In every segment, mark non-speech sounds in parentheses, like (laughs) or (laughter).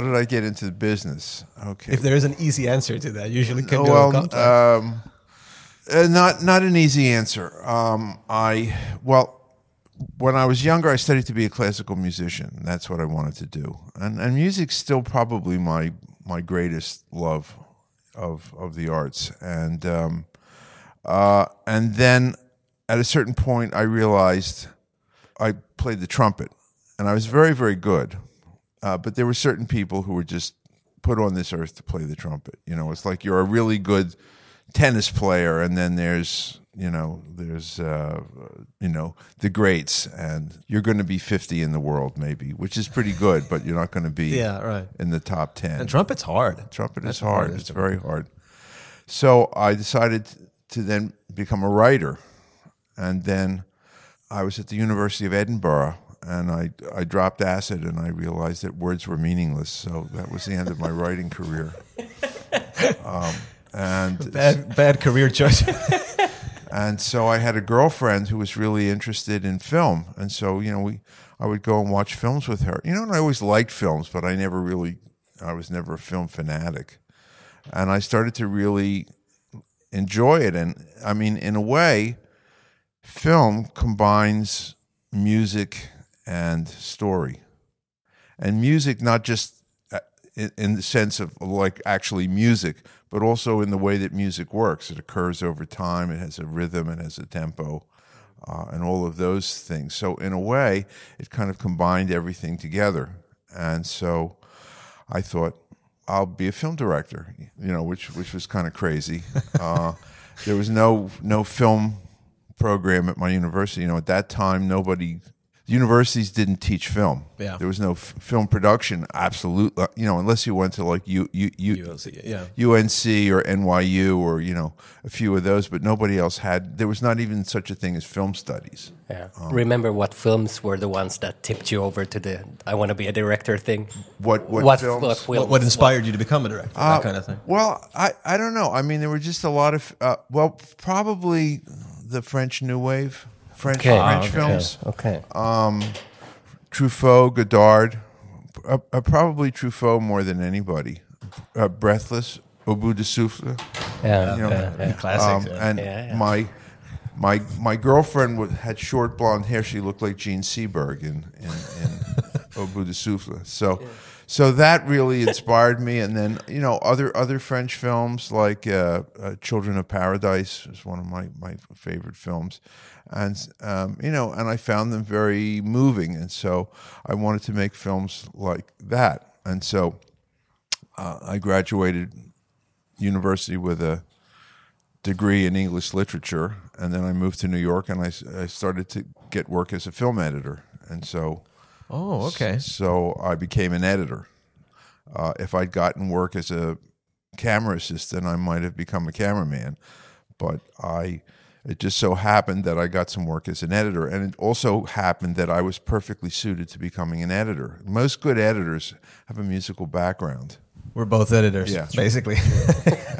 how did I get into the business? Okay. If there is an easy answer to that, usually can Oh, go well, um, uh, not not an easy answer. Um, I well, when I was younger, I studied to be a classical musician. That's what I wanted to do, and and music's still probably my my greatest love of of the arts. And um, uh, and then at a certain point, I realized I played the trumpet, and I was very very good. Uh, but there were certain people who were just put on this earth to play the trumpet. You know, it's like you're a really good tennis player, and then there's you know there's uh, you know the greats, and you're going to be 50 in the world maybe, which is pretty good, but you're not going to be (laughs) Yeah, right. in the top 10. and trumpet's hard. Trumpet That's is hard. It's very hard. So I decided to then become a writer, and then I was at the University of Edinburgh, and I I dropped acid, and I realized that words were meaningless. So that was the end of my writing career. Um, and (laughs) Bad, bad career choice. (laughs) and so I had a girlfriend who was really interested in film, and so you know we I would go and watch films with her. You know, and I always liked films, but I never really I was never a film fanatic, and I started to really enjoy it. And I mean, in a way, film combines music and story, and music not just uh, in, in the sense of like actually music, but also in the way that music works. It occurs over time. It has a rhythm. It has a tempo, uh, and all of those things. So in a way, it kind of combined everything together. And so I thought I'll be a film director. You know, which which was kind of crazy. (laughs) Uh, there was no no film program at my university. You know, at that time, nobody universities didn't teach film. Yeah. there was no f- film production. Absolutely, you know, unless you went to like U, U, U, ULC, yeah. UNC or NYU or you know a few of those, but nobody else had. There was not even such a thing as film studies. Yeah. Remember what films were the ones that tipped you over to the I want to be a director thing? What what, what, films? what films? what, what inspired you to become a director? Uh, that kind of thing. Well, I, I don't know. I mean, there were just a lot of uh, well, probably the French New Wave, French Okay. French okay. films. Okay. Truffaut, Godard, uh, uh, probably Truffaut more than anybody. Uh, Breathless, Au bout de souffle. yeah, you know, yeah, yeah. Classics. Um, and Yeah, yeah. my my my girlfriend wa- had short blonde hair. She looked like Jean Seberg in in, in (laughs) Au bout de souffle. So. So that really inspired me, and then you know other other French films like uh, uh, Children of Paradise is one of my, my favorite films, and um, you know, and I found them very moving, and so I wanted to make films like that, and so uh, I graduated university with a degree in English literature, and then I moved to New York, and I, I started to get work as a film editor, and so Oh, okay. so I became an editor. Uh, if I'd gotten work as a camera assistant, I might have become a cameraman, but I. It just so happened that I got some work as an editor, and it also happened that I was perfectly suited to becoming an editor. Most good editors have a musical background. We're both editors, Yeah. basically. (laughs)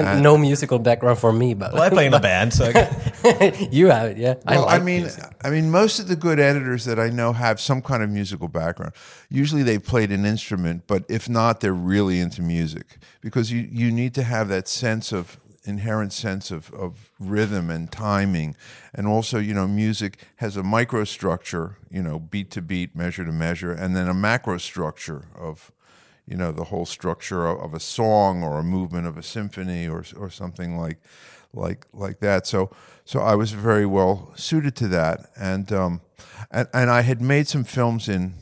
Uh, no musical background for me, but well, I play in a (laughs) band, so I, (laughs) you have it, yeah. Well, I, like mean, music. I mean, most of the good editors that I know have some kind of musical background. Usually, they've played an instrument, but if not, they're really into music because you you need to have that sense of inherent sense of, of rhythm and timing and also you know music has a microstructure you know beat to beat measure to measure and then a macro structure of you know the whole structure of, of a song or a movement of a symphony or or something like like like that. So so I was very well suited to that, and um, and and I had made some films in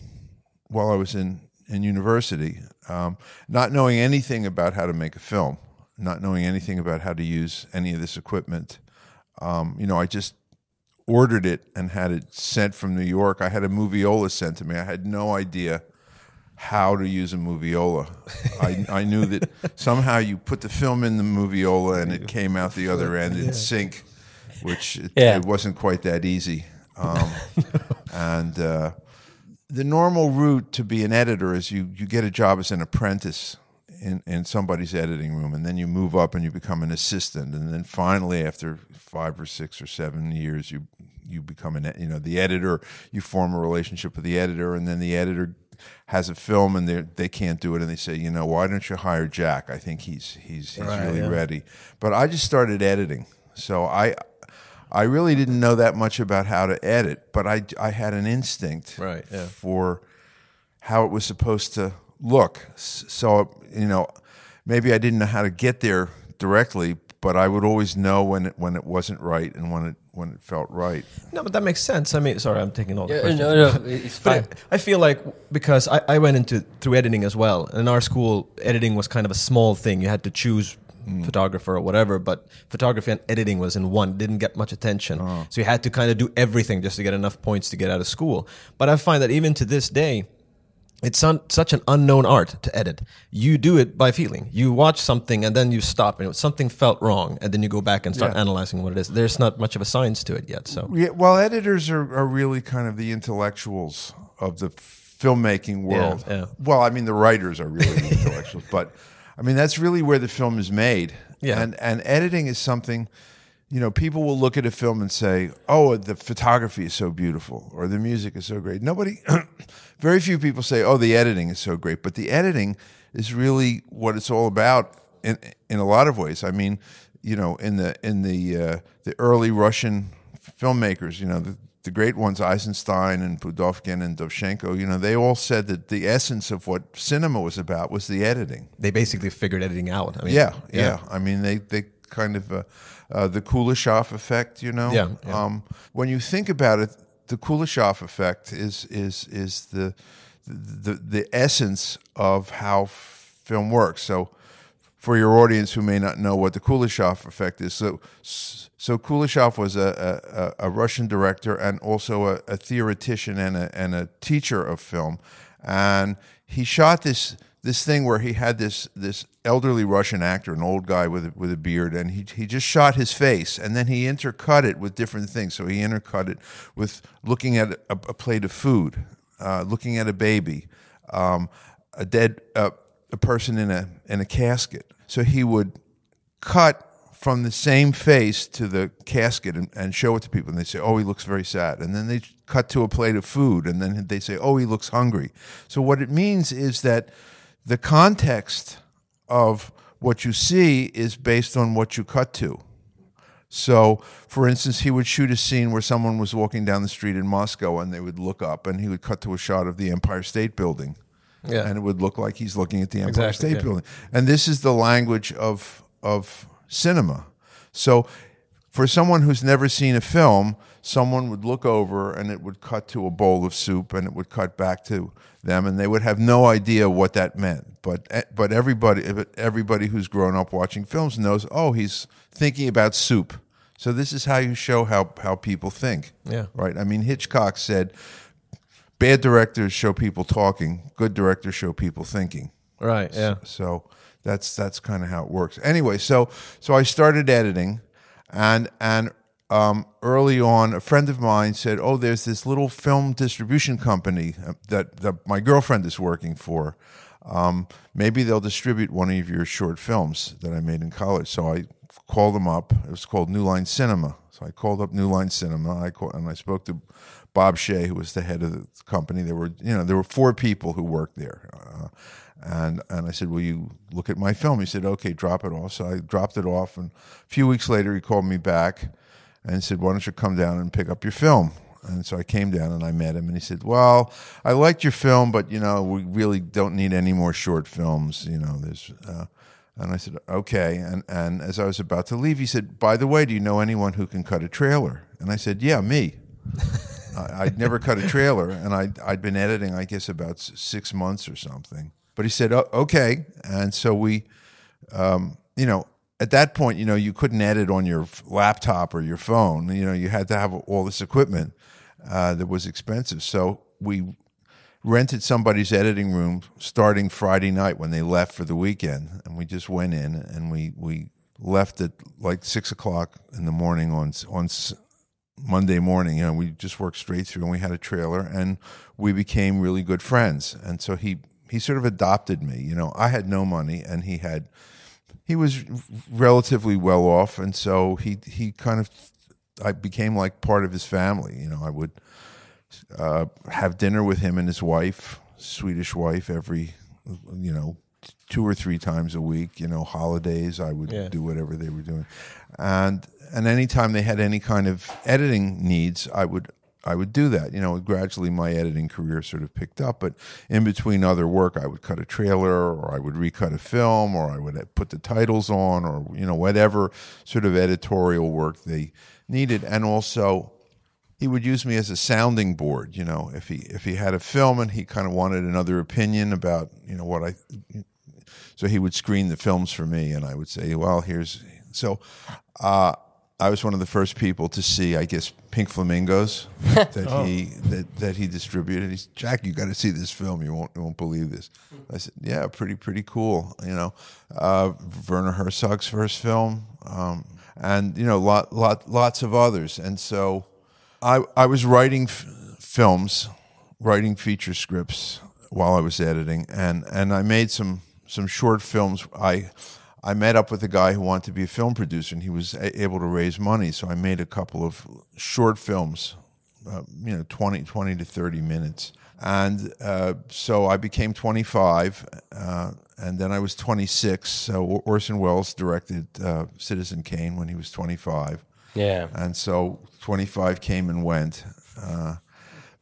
while I was in in university, um, not knowing anything about how to make a film, not knowing anything about how to use any of this equipment. Um, you know, I just ordered it and had it sent from New York. I had a moviola sent to me. I had no idea how to use a moviola. I, I knew that somehow you put the film in the moviola and it came out the other end in sync, which it, Yeah. it wasn't quite that easy. Um, (laughs) and uh, the normal route to be an editor is you, you get a job as an apprentice in, in somebody's editing room, and then you move up and you become an assistant, and then finally, after five or six or seven years, you you become an you know the editor. You form a relationship with the editor, and then the editor has a film and they they can't do it, and they say, you know, why don't you hire Jack? I think he's he's he's Right, really yeah. ready. But I just started editing, so I. I really didn't know that much about how to edit, but I, I had an instinct Right, yeah. for how it was supposed to look. So, you know, maybe I didn't know how to get there directly, but I would always know when it, when it wasn't right and when it when it felt right. No, but that makes sense. I mean, sorry, I'm taking all the Yeah, questions. no, no, (laughs) it's fine. But I feel like because I, I went into through editing as well. In our school, editing was kind of a small thing. You had to choose mm. photographer or whatever, but photography and editing was in one. Didn't get much attention, oh. so you had to kind of do everything just to get enough points to get out of school. But I find that even to this day. It's un- such an unknown art to edit. You do it by feeling. You watch something and then you stop, and something felt wrong, and then you go back and start Yeah. analyzing what it is. There's not much of a science to it yet. So Yeah, well, editors are, are really kind of the intellectuals of the filmmaking world. yeah. Well, I mean, the writers are really the intellectuals, (laughs) but I mean, that's really where the film is made. Yeah. And, and editing is something, you know, people will look at a film and say, oh, the photography is so beautiful or the music is so great. Nobody, (clears throat) very few people say, oh, the editing is so great. But the editing is really what it's all about in, in a lot of ways. I mean, you know, in the, in the, uh, the early Russian filmmakers, you know, the, the great ones, Eisenstein and Pudovkin and Dovzhenko, you know, they all said that the essence of what cinema was about was the editing. they basically figured editing out. I mean, Yeah, yeah. I mean, they they kind of uh, uh, the Kuleshov effect, you know. Yeah, yeah. Um, when you think about it, the Kuleshov effect is is is the the the essence of how film works. So, for your audience who may not know what the Kuleshov effect is, so so Kuleshov was a, a, a Russian director and also a, a theoretician and a, and a teacher of film, and he shot this this thing where he had this this elderly Russian actor, an old guy with a, with a beard, and he he just shot his face, and then he intercut it with different things. So he intercut it with looking at a, a plate of food, uh, looking at a baby, um, a dead uh, a person in a in a casket. So he would cut from the same face to the casket and, and show it to people and they say oh he looks very sad and then they cut to a plate of food and then they say oh he looks hungry so what it means is that the context of what you see is based on what you cut to so for instance he would shoot a scene where someone was walking down the street in moscow and they would look up and he would cut to a shot of the empire state building Yeah. and it would look like he's looking at the Empire Exactly, State yeah. Building. And this is the language of of cinema. So for someone who's never seen a film, someone would look over and it would cut to a bowl of soup and it would cut back to them and they would have no idea what that meant. But eh, but everybody everybody who's grown up watching films knows, oh, he's thinking about soup. So this is how you show how how people think. Yeah. Right? I mean Hitchcock said bad directors show people talking, good directors show people thinking. Right. Yeah. So that's that's kind of how it works. Anyway, so so I started editing, and and um, early on, a friend of mine said, "Oh, there's this little film distribution company uh, that that my girlfriend is working for. Um, maybe they'll distribute one of your short films that I made in college." So I called them up. It was called New Line Cinema. So I called up New Line Cinema. I called, and I spoke to Bob Shaye, who was the head of the company. There were you know there were four people who worked there. Uh, and and I said, "Will you look at my film?" He said, "Okay, drop it off." So I dropped it off, and a few weeks later, he called me back and said, "Why don't you come down and pick up your film?" And so I came down and I met him, and he said, "Well, I liked your film, but you know, we really don't need any more short films. You know, there's." Uh, and I said, "Okay." And and as I was about to leave, he said, "By the way, do you know anyone who can cut a trailer?" And I said, "Yeah, me." I, I'd never cut a trailer, and I'd, I'd been editing, I guess, about six months or something. But he said, oh, okay. And so we, um, you know, at that point, you know, you couldn't edit on your laptop or your phone. You know, you had to have all this equipment uh, that was expensive. So we rented somebody's editing room starting Friday night when they left for the weekend, and we just went in and we we left at like six o'clock in the morning on on Monday morning. You know, we just worked straight through, and we had a trailer, and we became really good friends. And so he he sort of adopted me. You know, I had no money, and he had he was relatively well off, and so he he kind of I became like part of his family. You know, I would uh, have dinner with him and his wife Swedish wife every, you know, two or three times a week. You know, holidays I would Yeah. do whatever they were doing, and and anytime they had any kind of editing needs, I would I would do that. You know, gradually my editing career sort of picked up, but in between other work, I would cut a trailer, or I would recut a film, or I would put the titles on, or you know whatever sort of editorial work they needed, and also he would use me as a sounding board. You know, if he if he had a film and he kind of wanted another opinion about you know what I, so he would screen the films for me, and I would say, well, here's so. Uh, I was one of the first people to see, I guess, Pink Flamingos (laughs) that he that, that he distributed. He's Jack, you got to see this film. You won't you won't believe this. I said, yeah, pretty pretty cool. You know, uh, Werner Herzog's first film, um, and you know, lot lot lots of others. And so, I I was writing f- films, writing feature scripts while I was editing, and and I made some some short films. I I met up with a guy who wanted to be a film producer, and he was a- able to raise money. So I made a couple of short films, uh, you know, 20, 20 to 30 minutes. And uh, so I became 25, uh, and then I was 26. So Orson Welles directed uh, Citizen Kane when he was 25. Yeah. And so 25 came and went. Uh,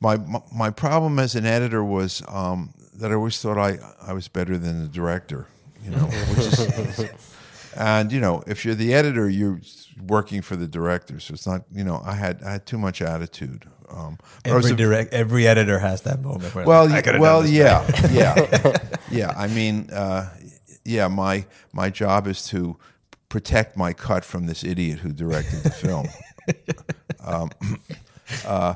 my, my my problem as an editor was um, that I always thought I, I was better than the director, you know. (laughs) Which is, and you know, if you're the editor, you're working for the director, so it's not. You know, I had I had too much attitude. Um, but I was Every a- direct, every editor has that moment. Where well, like, well, yeah, (laughs) yeah, (laughs) yeah. I mean, uh, yeah. My my job is to protect my cut from this idiot who directed the film. um, (clears throat) uh,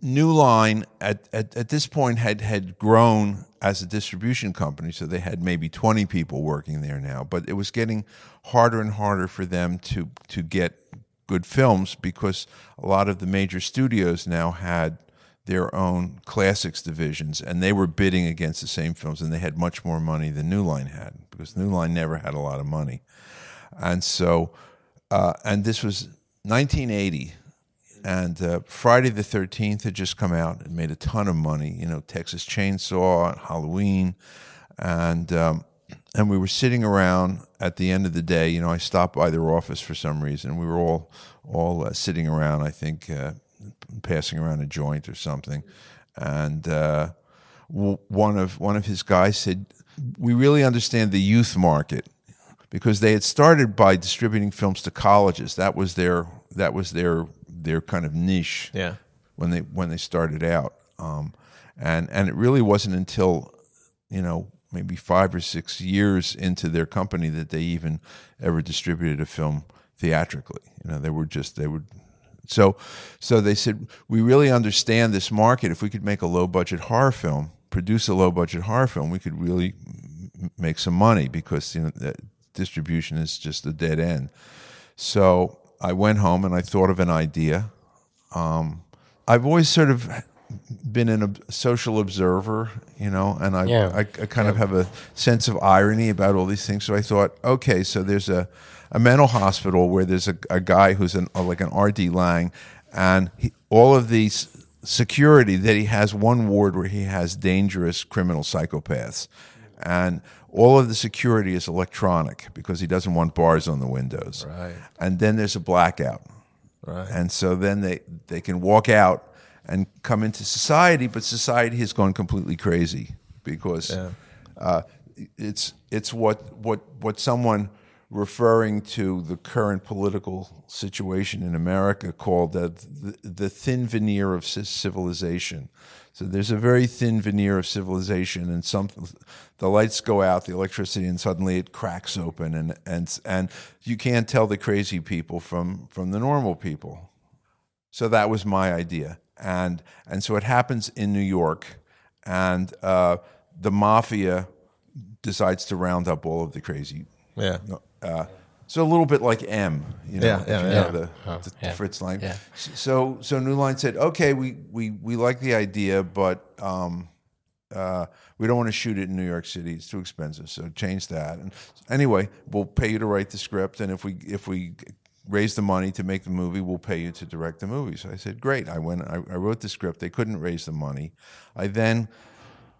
New Line at, at at this point had had grown as a distribution company, so they had maybe twenty people working there now. But it was getting harder and harder for them to to get good films because a lot of the major studios now had their own classics divisions, and they were bidding against the same films, and they had much more money than New Line had because New Line never had a lot of money, and so, uh, and this was 1980, and uh, Friday the 13th had just come out and made a ton of money. You know, Texas Chainsaw, Halloween, and um, and we were sitting around at the end of the day. You know, I stopped by their office for some reason. We were all all uh, sitting around. I think uh, passing around a joint or something, and uh, one of one of his guys said, "We really understand the youth market." Because they had started by distributing films to colleges, that was their that was their their kind of niche Yeah. when they when they started out, um, and and it really wasn't until you know maybe five or six years into their company that they even ever distributed a film theatrically. You know, they were just they would. So, so they said we really understand this market. If we could make a low budget horror film, produce a low budget horror film, we could really m- make some money because you know the distribution is just a dead end. So I went home and I thought of an idea. Um, I've always sort of been an ob- social observer, you know, and I, Yeah. I, I kind of have a sense of irony about all these things. So I thought, okay, so there's a, a mental hospital where there's a, a guy who's an, like an R.D. Laing, and he, all of these security that he has one ward where he has dangerous criminal psychopaths. And all of the security is electronic because he doesn't want bars on the windows. Right. And then there's a blackout. Right. And so then they, they can walk out and come into society, but society has gone completely crazy because Yeah. uh, it's it's what what what someone referring to the current political situation in America called the, the, the thin veneer of ci- civilization. So there's a very thin veneer of civilization, and some the lights go out, the electricity, and suddenly it cracks open, and and and you can't tell the crazy people from from the normal people. So that was my idea, and and so it happens in New York, and uh, the mafia decides to round up all of the crazy. Yeah. Uh, so a little bit like M, you know, Yeah, yeah, you yeah. know the, Oh, the, the. Fritz Lang. So so New Line said, okay, we we we like the idea, but um, uh, we don't want to shoot it in New York City; it's too expensive. So change that. And anyway, we'll pay you to write the script, and if we if we raise the money to make the movie, we'll pay you to direct the movie. So I said, great. I went. I, I wrote the script. They couldn't raise the money. I then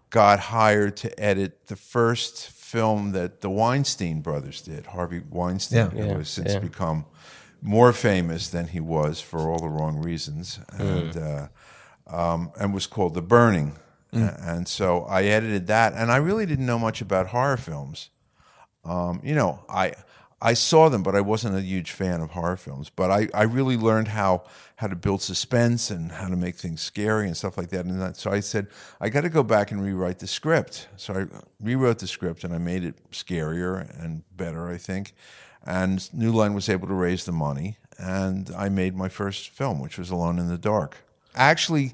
got hired to edit the first film that the Weinstein brothers did. Harvey Weinstein, Yeah. who Yeah, has since yeah. become more famous than he was for all the wrong reasons, and uh, um, and was called The Burning. A- And so I edited that, and I really didn't know much about horror films. Um, you know, I I saw them, but I wasn't a huge fan of horror films. But I, I really learned how how to build suspense and how to make things scary and stuff like that. And that, so I said I got to go back and rewrite the script. So I rewrote the script and I made it scarier and better, I think. And New Line was able to raise the money, and I made my first film, which was Alone in the Dark. Actually.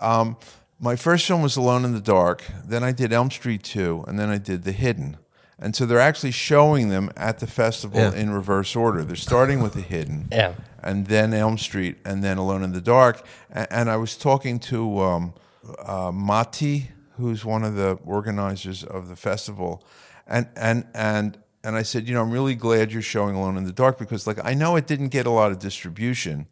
Um, my first film was Alone in the Dark. Then I did Elm Street 2, and then I did The Hidden. And so they're actually showing them at the festival Yeah. in reverse order. They're starting with The Hidden, Yeah. and then Elm Street, and then Alone in the Dark. And, and I was talking to um, uh, Mati, who's one of the organizers of the festival, and and and and I said, you know, I'm really glad you're showing Alone in the Dark because, like, I know it didn't get a lot of distribution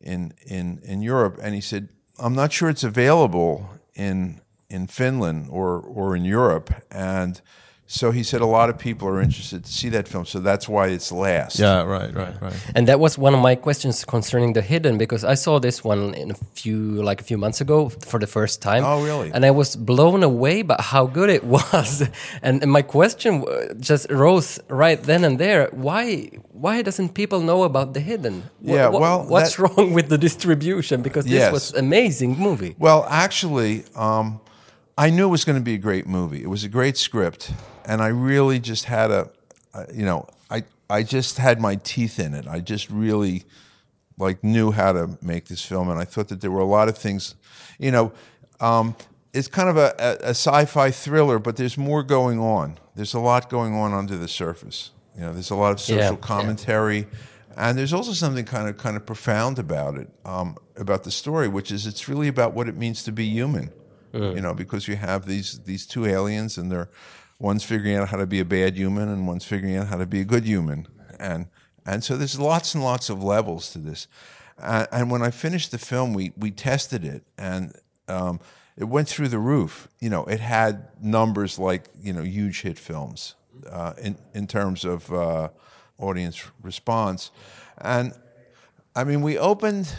in in in Europe, and he said, I'm not sure it's available in in Finland or or in Europe, and so he said a lot of people are interested to see that film, so that's why it's last. Yeah, right, right, right. And that was one of my questions concerning the hidden because I saw this one in a few like a few months ago for the first time. Oh, really? And I was blown away by how good it (laughs) was. and, and my question just rose right then and there: Why why doesn't people know about the hidden? Wha- Yeah, wha- well, what's that- wrong with the distribution? Because this Yes. was amazing movie. Well, actually, um, I knew it was going to be a great movie. It was a great script, and I really just had a, you know, I I just had my teeth in it. I just really like knew how to make this film, and I thought that there were a lot of things, you know. Um, it's kind of a, a, a sci-fi thriller, but there's more going on. There's a lot going on under the surface. You know, there's a lot of social Yeah, yeah. commentary, and there's also something kind of kind of profound about it, um, about the story, which is it's really about what it means to be human. You know, because you have these these two aliens, and they're one's figuring out how to be a bad human, and one's figuring out how to be a good human, and and so there's lots and lots of levels to this. Uh, and when I finished the film, we we tested it, and um, it went through the roof. You know, it had numbers like you know huge hit films uh, in in terms of uh, audience response, and I mean we opened,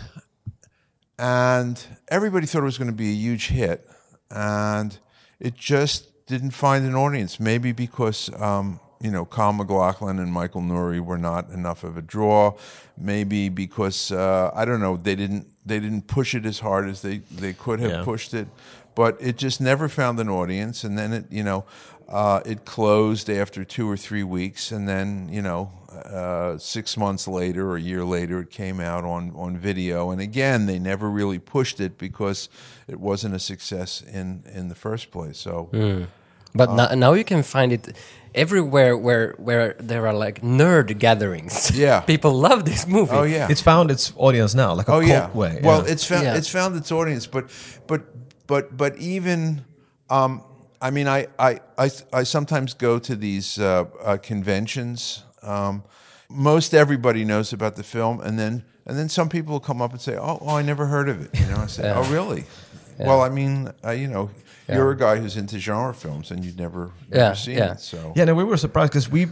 and everybody thought it was going to be a huge hit, and it just didn't find an audience. Maybe because um, you know Kyle MacLachlan and Michael Nouri were not enough of a draw. Maybe because uh, I don't know they didn't they didn't push it as hard as they they could have Yeah. pushed it, but it just never found an audience. And then it you know uh, it closed after two or three weeks, and then you know. Uh, six months later or a year later, it came out on, on video, and again, they never really pushed it because it wasn't a success in, in the first place. So, But Uh, now, now you can find it everywhere where where there are like nerd gatherings. (laughs) Yeah. people love this movie. oh yeah, It's found its audience now, like a oh cult yeah. way. Well, yeah. it's found Yeah. it's found its audience, but but but but even um, I mean, I, I I I sometimes go to these uh, uh, conventions. Um, most everybody knows about the film, and then and then some people will come up and say, "Oh, oh I never heard of it." You know, I say, "Oh, really?" Well, I mean, uh, you know, you're a guy who's into genre films, and you've never, never Yeah, seen yeah. it. So Yeah, no, we were surprised because we,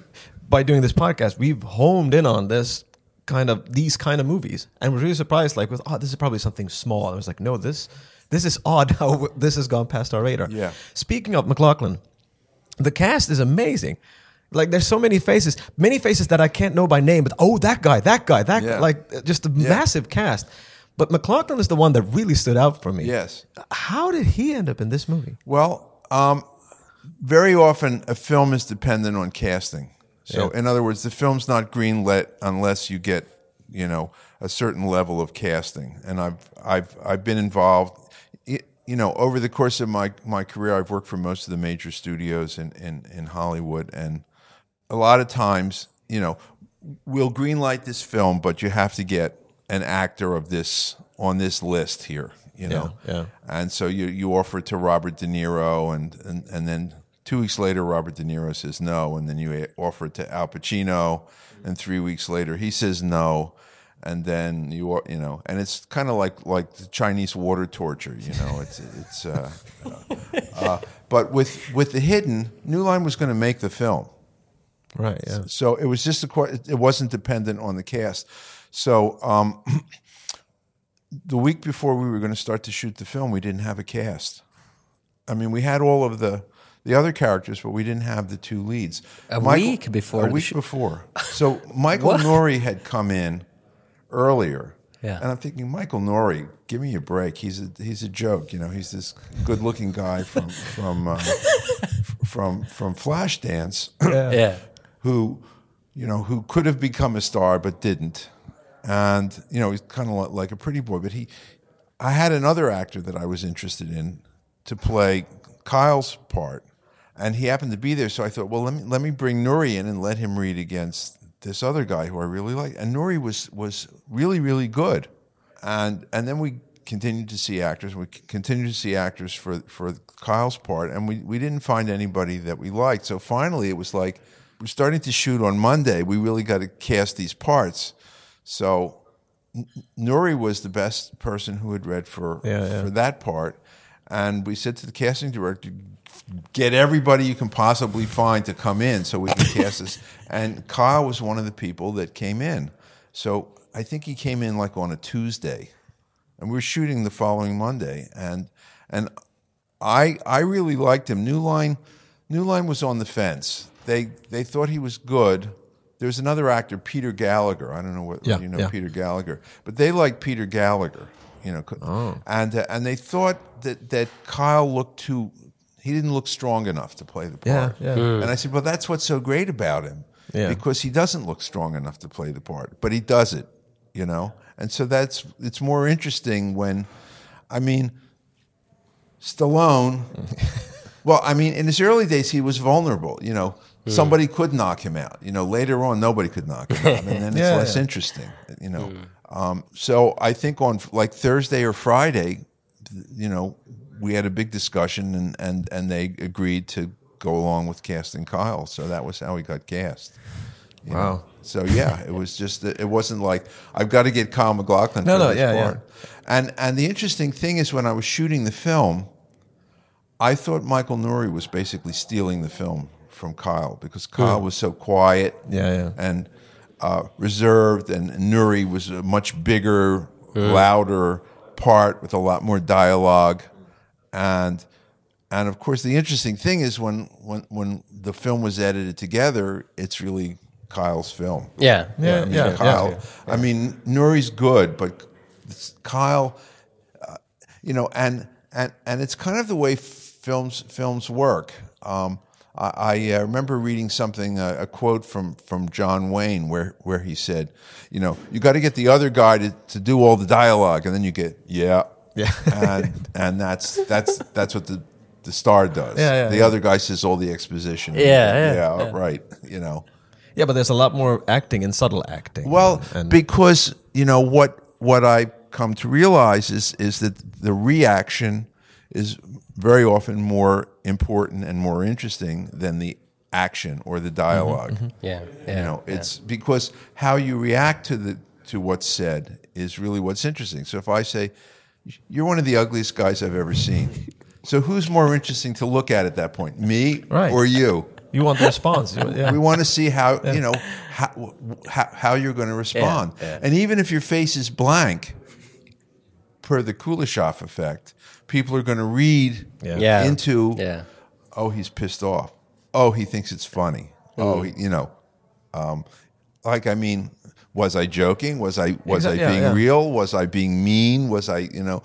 by doing this podcast, we've homed in on this kind of these kind of movies, and we're really surprised. Like, with oh, this is probably something small. And I was like, no, this this is odd (laughs) how this has gone past our radar. Yeah. Speaking of MacLachlan, the cast is amazing. Like, there's so many faces, many faces that I can't know by name, but oh, that guy, that guy, that Yeah. guy, like just a massive cast. But MacLachlan is the one that really stood out for me. yes. How did he end up in this movie? Well, um, very often a film is dependent on casting. So, Yeah. in other words, the film's not greenlit unless you get, you know, a certain level of casting. And I've I've I've been involved. You know, over the course of my my career, I've worked for most of the major studios in in, in Hollywood, and a lot of times, you know, we'll greenlight this film, but you have to get an actor of this on this list here. You know, Yeah, yeah. and so you you offer it to Robert De Niro, and and and then two weeks later, Robert De Niro says no, and then you offer it to Al Pacino, and three weeks later he says no, and then you are you know, and it's kind of like like the Chinese water torture. You know, it's it's uh, (laughs) uh, but with with the hidden, New Line was going to make the film. Right. Yeah. So it was just a que- it wasn't dependent on the cast. So um, (clears throat) the week before we were going to start to shoot the film, we didn't have a cast. I mean, we had all of the the other characters, but we didn't have the two leads. A week before A week before. So (laughs) Michael? Nouri had come in earlier. Yeah. And I'm thinking, Michael Nouri, give me a break. He's a he's a joke. You know, he's this good-looking guy from from uh, (laughs) from from Flashdance yeah. (clears throat) who, you know, who could have become a star but didn't. And you know, he's kind of like a pretty boy. But he, I had another actor that I was interested in to play Kyle's part, and he happened to be there. So I thought, well, let me let me bring Nouri in and let him read against this other guy who I really like. And Nouri was was really really good, and and then we continued to see actors. We continued to see actors for for Kyle's part, and we we didn't find anybody that we liked. So finally, it was like we're starting to shoot on Monday. We really got to cast these parts. So Nouri was the best person who had read for Yeah, yeah. for that part, and we said to the casting director, "Get everybody you can possibly find to come in so we can (laughs) cast this." And Kyle was one of the people that came in. So I think he came in like on a Tuesday, and we were shooting the following Monday, and and I I really liked him. New Line, New Line was on the fence. They they thought he was good. There's another actor, Peter Gallagher. I don't know what Yeah, you know yeah. Peter Gallagher, but they liked Peter Gallagher. You know, Oh. and uh, and they thought that that Kyle looked too. He didn't look strong enough to play the part. Yeah, part. yeah. And I said, well, that's what's so great about him, Yeah. because he doesn't look strong enough to play the part, but he does it. You know, and so that's it's more interesting when, I mean, Stallone. (laughs) well, I mean, in his early days, he was vulnerable. You know, somebody could knock him out. You know, later on, nobody could knock him out, and then it's (laughs) Yeah, less yeah. interesting. You know, um, so I think on like Thursday or Friday, you know, we had a big discussion, and and and they agreed to go along with casting Kyle. So that was how he got cast. you know. Wow. So yeah, it was just it wasn't like I've got to get Kyle MacLachlan No, for no, this yeah, yeah. part. And and the interesting thing is when I was shooting the film, I thought Michael Nouri was basically stealing the film from Kyle because Kyle was so quiet Yeah, yeah. and uh, reserved, and Nouri was a much bigger, louder part with a lot more dialogue, and and of course the interesting thing is when when when the film was edited together, it's really Kyle's film. Yeah. Yeah, I mean, yeah, Kyle. yeah. I mean, Nouri's good, but Kyle, uh, you know, and and and it's kind of the way films films work. Um, I, I uh, remember reading something, uh, a quote from from John Wayne, where where he said, you know, you got to get the other guy to, to do all the dialogue, and then you get yeah, Yeah. and and that's that's that's what the the star does. Yeah, yeah, the yeah. other guy says all the exposition. Yeah, yeah, yeah, right. You know. Yeah, but there's a lot more acting and subtle acting. Well, and, because you know what what I come to realize is is that the reaction is very often more important and more interesting than the action or the dialog Yeah. Mm-hmm, mm-hmm. Yeah. You know, yeah. it's because how you react to the to what's said is really what's interesting. So if I say you're one of the ugliest guys I've ever seen, (laughs) so who's more interesting to look at at that point, me Right. or you? you want the response. Yeah. We want to see how you know how how, how you're going to respond, yeah. and even if your face is blank, per the Kuleshov effect, people are going to read Yeah. Yeah. into Yeah. oh he's pissed off, oh he thinks it's funny, oh he, you know, um, like I mean, was I joking? Was I was Exa- I yeah, being yeah. real? Was I being mean? Was I you know?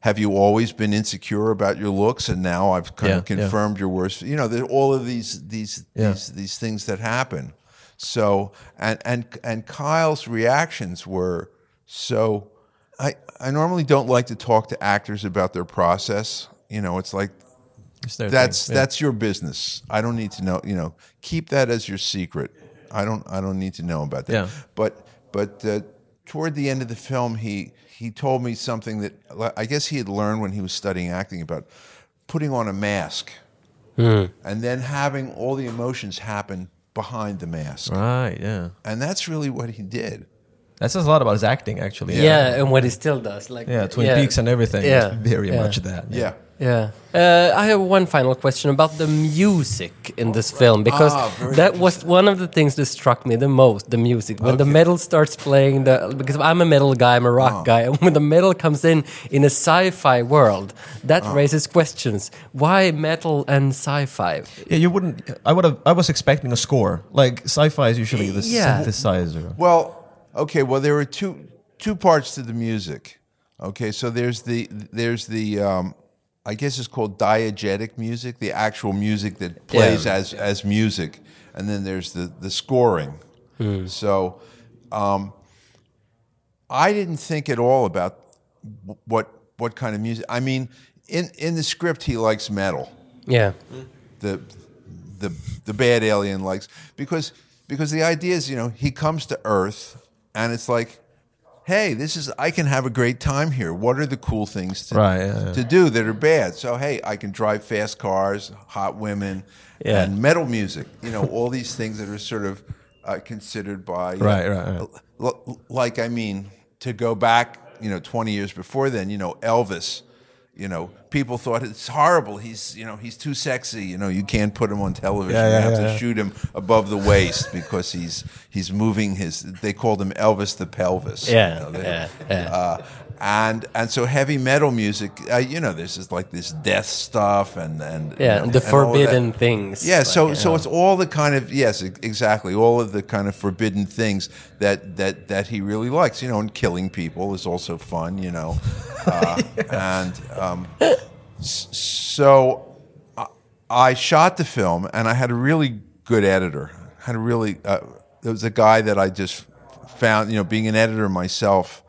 Have you always been insecure about your looks, and now I've kind of Yeah, yeah. confirmed your worst? You know, there all of these these Yeah. these these things that happen. So and and and Kyle's reactions were so. I I normally don't like to talk to actors about their process. You know, it's like It's that's thing. Yeah. that's your business. I don't need to know. You know, keep that as your secret. I don't I don't need to know about that. Yeah. But but uh, toward the end of the film, he he told me something that I guess he had learned when he was studying acting about putting on a mask and then having all the emotions happen behind the mask, Right. Yeah. and that's really what he did. That says a lot about his acting, actually. yeah. and what he still does, like Yeah. Twin yeah. Peaks and everything. Yeah. is very yeah. much that. Yeah. Yeah. Uh, I have one final question about the music in this film because Ah, that was one of the things that struck me the most. The music when the metal starts playing, the because I'm a metal guy, I'm a rock Ah. guy, and when the metal comes in in a sci-fi world, that Ah. raises questions. Why metal and sci-fi? Yeah, you wouldn't. I would have. I was expecting a score. Like sci-fi is usually the Yeah. synthesizer. Well, okay. Well, there are two two parts to the music. Okay, so there's the there's the um, I guess it's called diegetic music, the actual music that plays Yeah. as as music, and then there's the the scoring. So, um, I didn't think at all about what what kind of music. I mean, in in the script, he likes metal Yeah. the the the bad alien likes because because the idea is you know he comes to Earth and it's like, hey, this is I can have a great time here. What are the cool things to, Right, yeah, yeah. to do that are bad? So hey, I can drive fast cars, hot women, Yeah. and metal music. You know all these (laughs) things that are sort of uh, considered by Right, right, right. like I mean to go back, you know, 20 years before then, you know, Elvis, you know, people thought it's horrible. He's, you know, he's too sexy. You know, you can't put him on television. Yeah, you yeah, have yeah, to yeah. shoot him above the waist because he's he's moving his. They called him Elvis the pelvis. you Yeah. know, they- Yeah. Yeah. uh, and and so heavy metal music, uh, you know, this is like this death stuff and and you Yeah, know, the and all of that. forbidden things. Yeah, so like, so uh, it's all the kind of yes, exactly, all of the kind of forbidden things that that that he really likes. You know, and killing people is also fun. You know, uh, (laughs) and um, so I, I shot the film, and I had a really good editor. Had a really uh, there was a guy that I just found. You know, being an editor myself,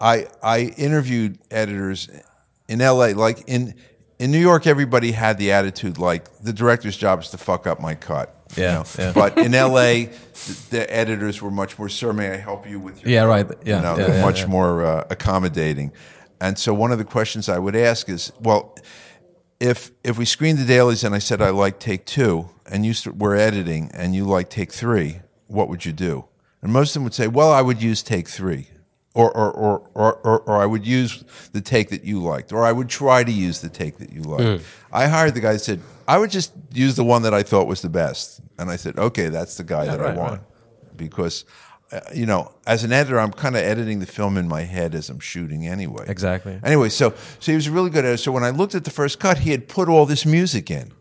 I I interviewed editors in L.A. Like in in New York, everybody had the attitude like the director's job is to fuck up my cut. you Yeah, know? yeah. But in (laughs) L.A., the, the editors were much more. Sir, may I help you with your? Yeah, cut?" right. Yeah, you know, yeah, yeah, much yeah. more uh, accommodating. And so one of the questions I would ask is, well, if if we screened the dailies and I said I like take two, and you st- were editing and you like take three, what would you do? And most of them would say, well, I would use take three. Or, or, or, or, or, or I would use the take that you liked, or I would try to use the take that you liked. Mm. I hired the guy that said, I would just use the one that I thought was the best. And I said, okay, that's the guy that I want. right. Because, Uh, you know, as an editor, I'm kind of editing the film in my head as I'm shooting anyway. Exactly. Anyway, so so he was a really good at it. So when I looked at the first cut, he had put all this music in,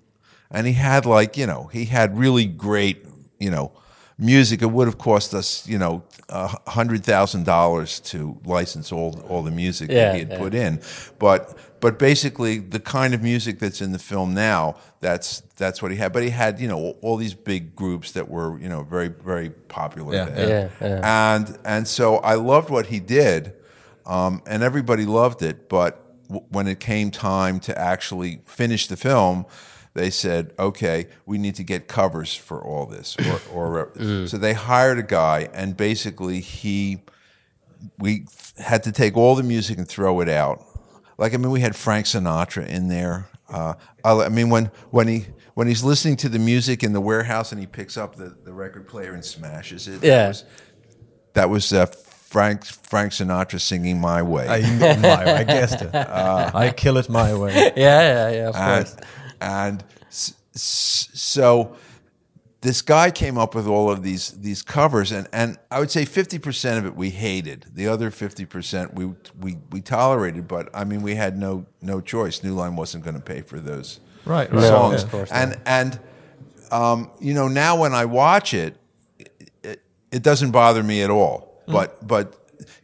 and he had like you know he had really great you know music. It would have cost us you know a hundred thousand dollars to license all all the music Yeah, that he had yeah. put in, but. But basically, the kind of music that's in the film now, that's that's what he had. But he had, you know, all these big groups that were, you know, very very popular. Yeah, then. yeah. Yeah, And and so I loved what he did, um, and everybody loved it. But w- when it came time to actually finish the film, they said, "Okay, we need to get covers for all this." Or, (laughs) or so they hired a guy, and basically he, we had to take all the music and throw it out. Like I mean, we had Frank Sinatra in there. Uh, I I mean, when when he when he's listening to the music in the warehouse and he picks up the, the record player and smashes it. that was- that was uh, Frank Frank Sinatra singing "My Way." I, my, I guessed it. (laughs) I kill it my way. (laughs) yeah, yeah, yeah. Of and, course. And so this guy came up with all of these these covers, and, and I would say fifty percent of it we hated. The other fifty percent we we we tolerated, but I mean we had no no choice. New Line wasn't going to pay for those Right, right. songs, yeah. of course and and um, you know now when I watch it, it, it doesn't bother me at all. Mm. But but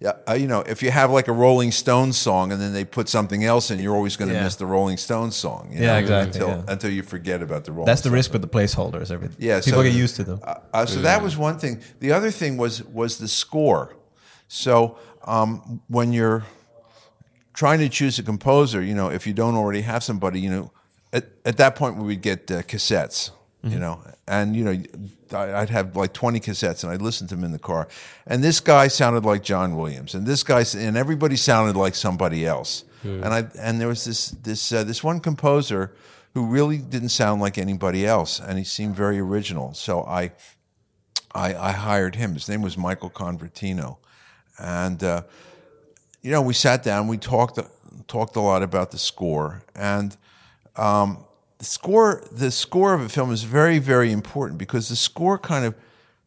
uh, you know, if you have like a Rolling Stones song and then they put something else in, you're always going to Yeah. miss the Rolling Stones song. you Yeah, know, exactly, Until yeah. until you forget about the Rolling. Stones. That's the Stones. risk with the placeholders. Everything. Yeah, people so get used to them. Uh, uh, so that was one thing. The other thing was was the score. So um, when you're trying to choose a composer, you know, if you don't already have somebody, you know, at, at that point we would get uh, cassettes, you know, and you know, I'd have like twenty cassettes, and I'd listen to them in the car. And this guy sounded like John Williams, and this guy, and everybody sounded like somebody else. And I and there was this this uh, this one composer who really didn't sound like anybody else, and he seemed very original. So I I, I hired him. His name was Michael Convertino, and uh, you know we sat down. We talked talked a lot about the score, and um, the score the score of a film is very very important because the score kind of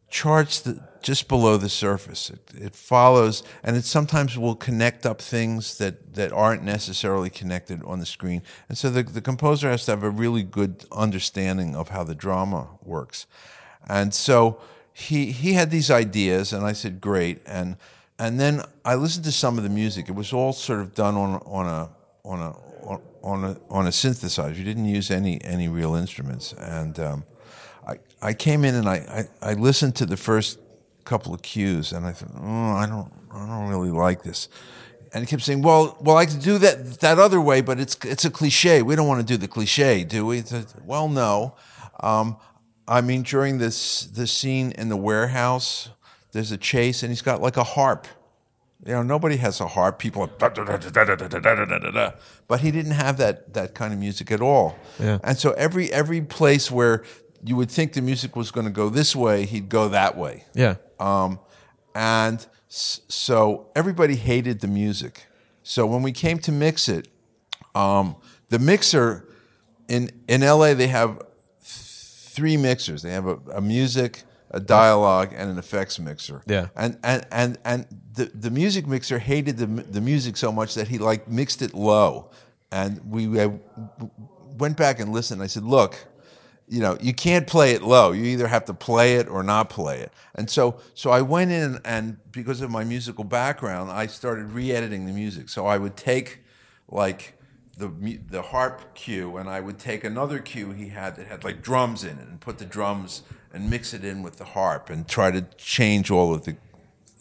charts the just below the surface. It, it follows, and it sometimes will connect up things that, that aren't necessarily connected on the screen. And so the, the composer has to have a really good understanding of how the drama works. And so he he had these ideas, and I said, "Great." And and then I listened to some of the music. It was all sort of done on on a on a a on a synthesizer. You didn't use any any real instruments. And um, I I came in and I, I I listened to the first couple of cues, and I thought, oh, I don't I don't really like this. And he kept saying, "Well, well, I could do that that other way, but it's it's a cliche. We don't want to do the cliche, do we?" Said, well, no. Um, I mean, during this this scene in the warehouse, there's a chase, and he's got like a harp. You know, nobody has a harp. People are, but he didn't have that that kind of music at all. Yeah. And so every every place where you would think the music was going to go this way, he'd go that way. Yeah. Um, and so everybody hated the music. So when we came to mix it, um, the mixer in in LA they have three mixers. They have a, a music, a dialogue, and an effects mixer. Yeah. And and and and the the music mixer hated the the music so much that he like mixed it low, and we went back and listened. I said, look. You know, you can't play it low. You either have to play it or not play it. And so, so I went in, and because of my musical background, I started re-editing the music. So I would take, like, the the harp cue, and I would take another cue he had that had like drums in it, and put the drums and mix it in with the harp, and try to change all of the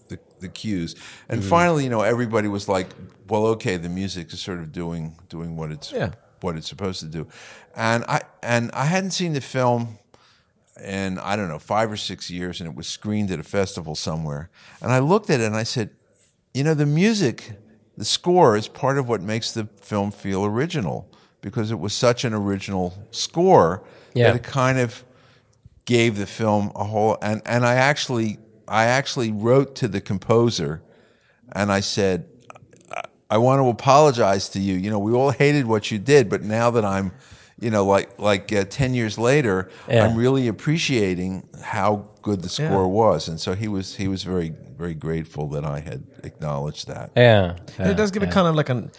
the, the cues. And mm-hmm. finally, you know, everybody was like, "Well, okay, the music is sort of doing doing what it's Yeah. what it's supposed to do." And I and I hadn't seen the film in I don't know five or six years, and it was screened at a festival somewhere. And I looked at it and I said, "You know, the music." the score is part of what makes the film feel original because it was such an original score Yeah. that it kind of gave the film a whole and and I actually I actually wrote to the composer and I said I, I want to apologize to you you know we all hated what you did but now that I'm you know like like uh, 10 years later Yeah. I'm really appreciating how good the score was and so he was he was very very grateful that I had acknowledged that Yeah. And it does give it kind of like an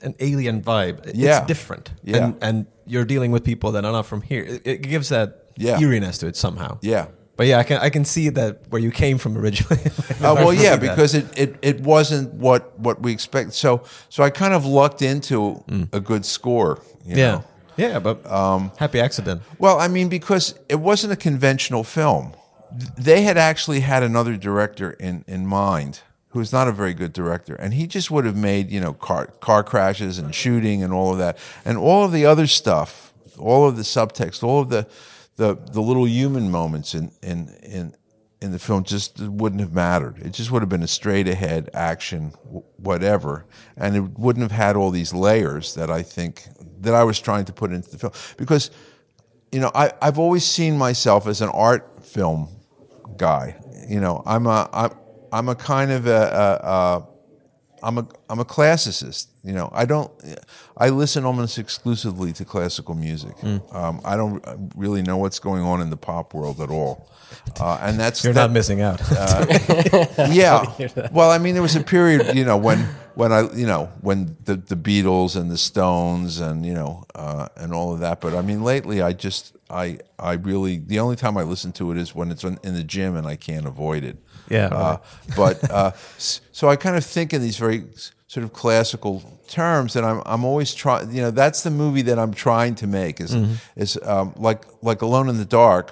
an alien vibe. It- Yeah. It's different. Yeah. And, and you're dealing with people that are not from here. It, it gives that Yeah. eeriness to it somehow. yeah But yeah, I can I can see that where you came from originally. (laughs) Uh, well, yeah, that. because it, it, it wasn't what, what we expect. So so I kind of lucked into a good score. You Mm. yeah, Know? yeah, but Um, happy accident. Well, I mean, because it wasn't a conventional film. They had actually had another director in, in mind who's not a very good director. And he just would have made, you know, car, car crashes and shooting and all of that. And all of the other stuff, all of the subtext, all of the, the, the little human moments in, in, in, in the film just wouldn't have mattered. It just would have been a straight ahead action, whatever, and it wouldn't have had all these layers that I think that I was trying to put into the film. Because, you know, I, I've always seen myself as an art film guy. You know, I'm a I'm, I'm a kind of a, a, a I'm a I'm a classicist. You know, I don't. I listen almost exclusively to classical music. Hmm. Um, I don't really know what's going on in the pop world at all, uh, and that's (laughs) You're that- not missing out. (laughs) (laughs) yeah. Well, I mean, there was a period, you know, when when I, you know, when the the Beatles and the Stones and you know uh, and all of that. But I mean, lately, I just I I really the only time I listen to it is when it's in, the gym and I can't avoid it. Yeah, Uh, but uh, so I kind of think in these very sort of classical terms, and I'm I'm always trying. You know, that's the movie that I'm trying to make. Is is um, like like Alone in the Dark,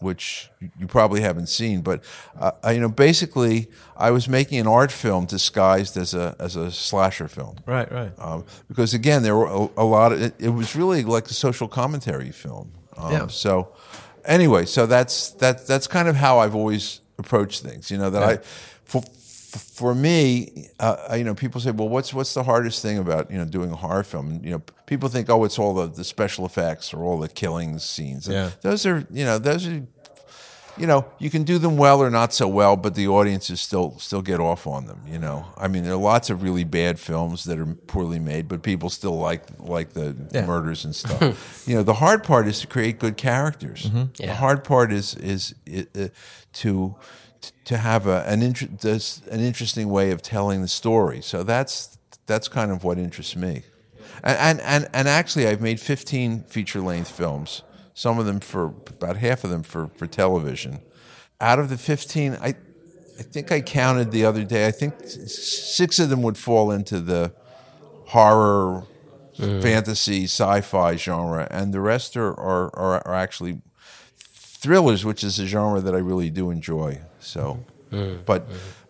which you probably haven't seen. But uh, I- you know, basically, I was making an art film disguised as a as a slasher film. right, right. Um, because again, there were a, a lot of it, it was really like a social commentary film. Um, Yeah. So anyway, so that's that that's kind of how I've always approached things. You know that I for for me, uh, you know, people say, well, what's what's the hardest thing about you know doing a horror film? And, you know, people think, oh, it's all the, the special effects or all the killing scenes. Yeah. those are you know those are you know, you can do them well or not so well, but the audiences still still get off on them. You know, I mean, there are lots of really bad films that are poorly made, but people still like like the Yeah. murders and stuff. (laughs) you know, the hard part is to create good characters. The Yeah. hard part is is uh, to to have a, an inter- an interesting way of telling the story. So that's that's kind of what interests me. And and and, and actually, I've made 15 feature length films. Some of them for about half of them for for television. Out of the 15, I I think I counted the other day. I think six of them would fall into the horror, mm. fantasy, sci-fi genre, and the rest are, are, are, are actually thrillers, which is a genre that I really do enjoy. So, but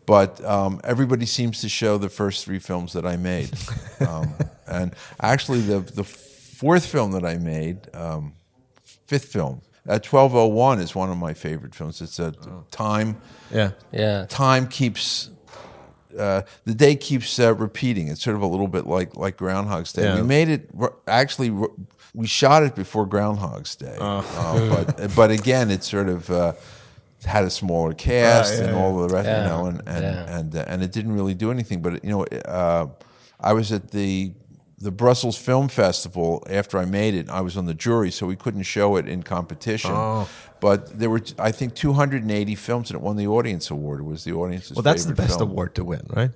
but um, everybody seems to show the first three films that I made, (laughs) um, and actually the the fourth film that I made, um, fifth film. Uh, 1201 is one of my favorite films. It's a time Yeah. Yeah. time keeps uh, the day keeps uh, repeating. It's sort of a little bit like like Groundhog's Day. Yeah. We made it r- actually. r- We shot it before Groundhog's Day, uh, but (laughs) but again, it sort of uh, had a smaller cast Right, yeah, and all the rest, Yeah. you know, and and and, uh, and it didn't really do anything. But you know, uh, I was at the the Brussels Film Festival after I made it. I was on the jury, so we couldn't show it in competition. Oh. But there were, I think, 280 films, and it won the Audience Award. It was the audience's Well, that's the best film. award to win, right?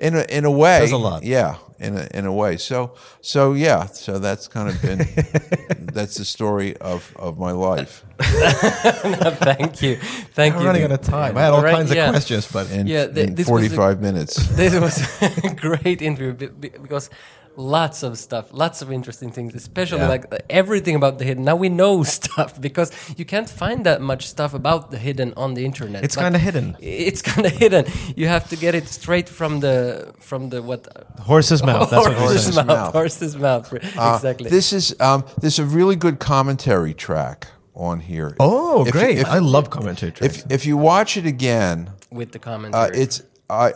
In a, in a way, Says a lot. Yeah, in a, in a way. So so yeah. So that's kind of been (laughs) that's the story of, of my life. (laughs) Thank you. Thank I'm you. running out of time. I had all Right, kinds of questions, but In, Yeah, th- in this was a- 45 minutes. (laughs) this was a great interview be- be- because lots of stuff, lots of interesting things, especially Yeah. like everything about the hidden. Now we know (laughs) stuff because you can't find that much stuff about the hidden on the internet. It's kinda hidden. It's kind of (laughs) hidden. You have to get it straight from the from the what horse's mouth. That's what (laughs) horse's mouth. mouth. Horse's mouth. Uh, exactly. This is um, is a really good commentary track on here. Oh, If- great! if- I love commentary tracks. If if you watch it again, with the uh, commentary. it's I,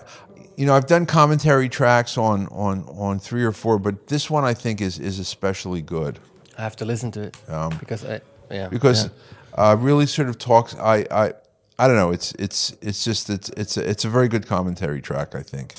you know, I've done commentary tracks on on on three or four, but this one I think is is especially good I have to listen to it because I yeah Um, because yeah. uh, really sort of talks. I I I don't know. It's it's it's just it's it's a, it's a very good commentary track. I think.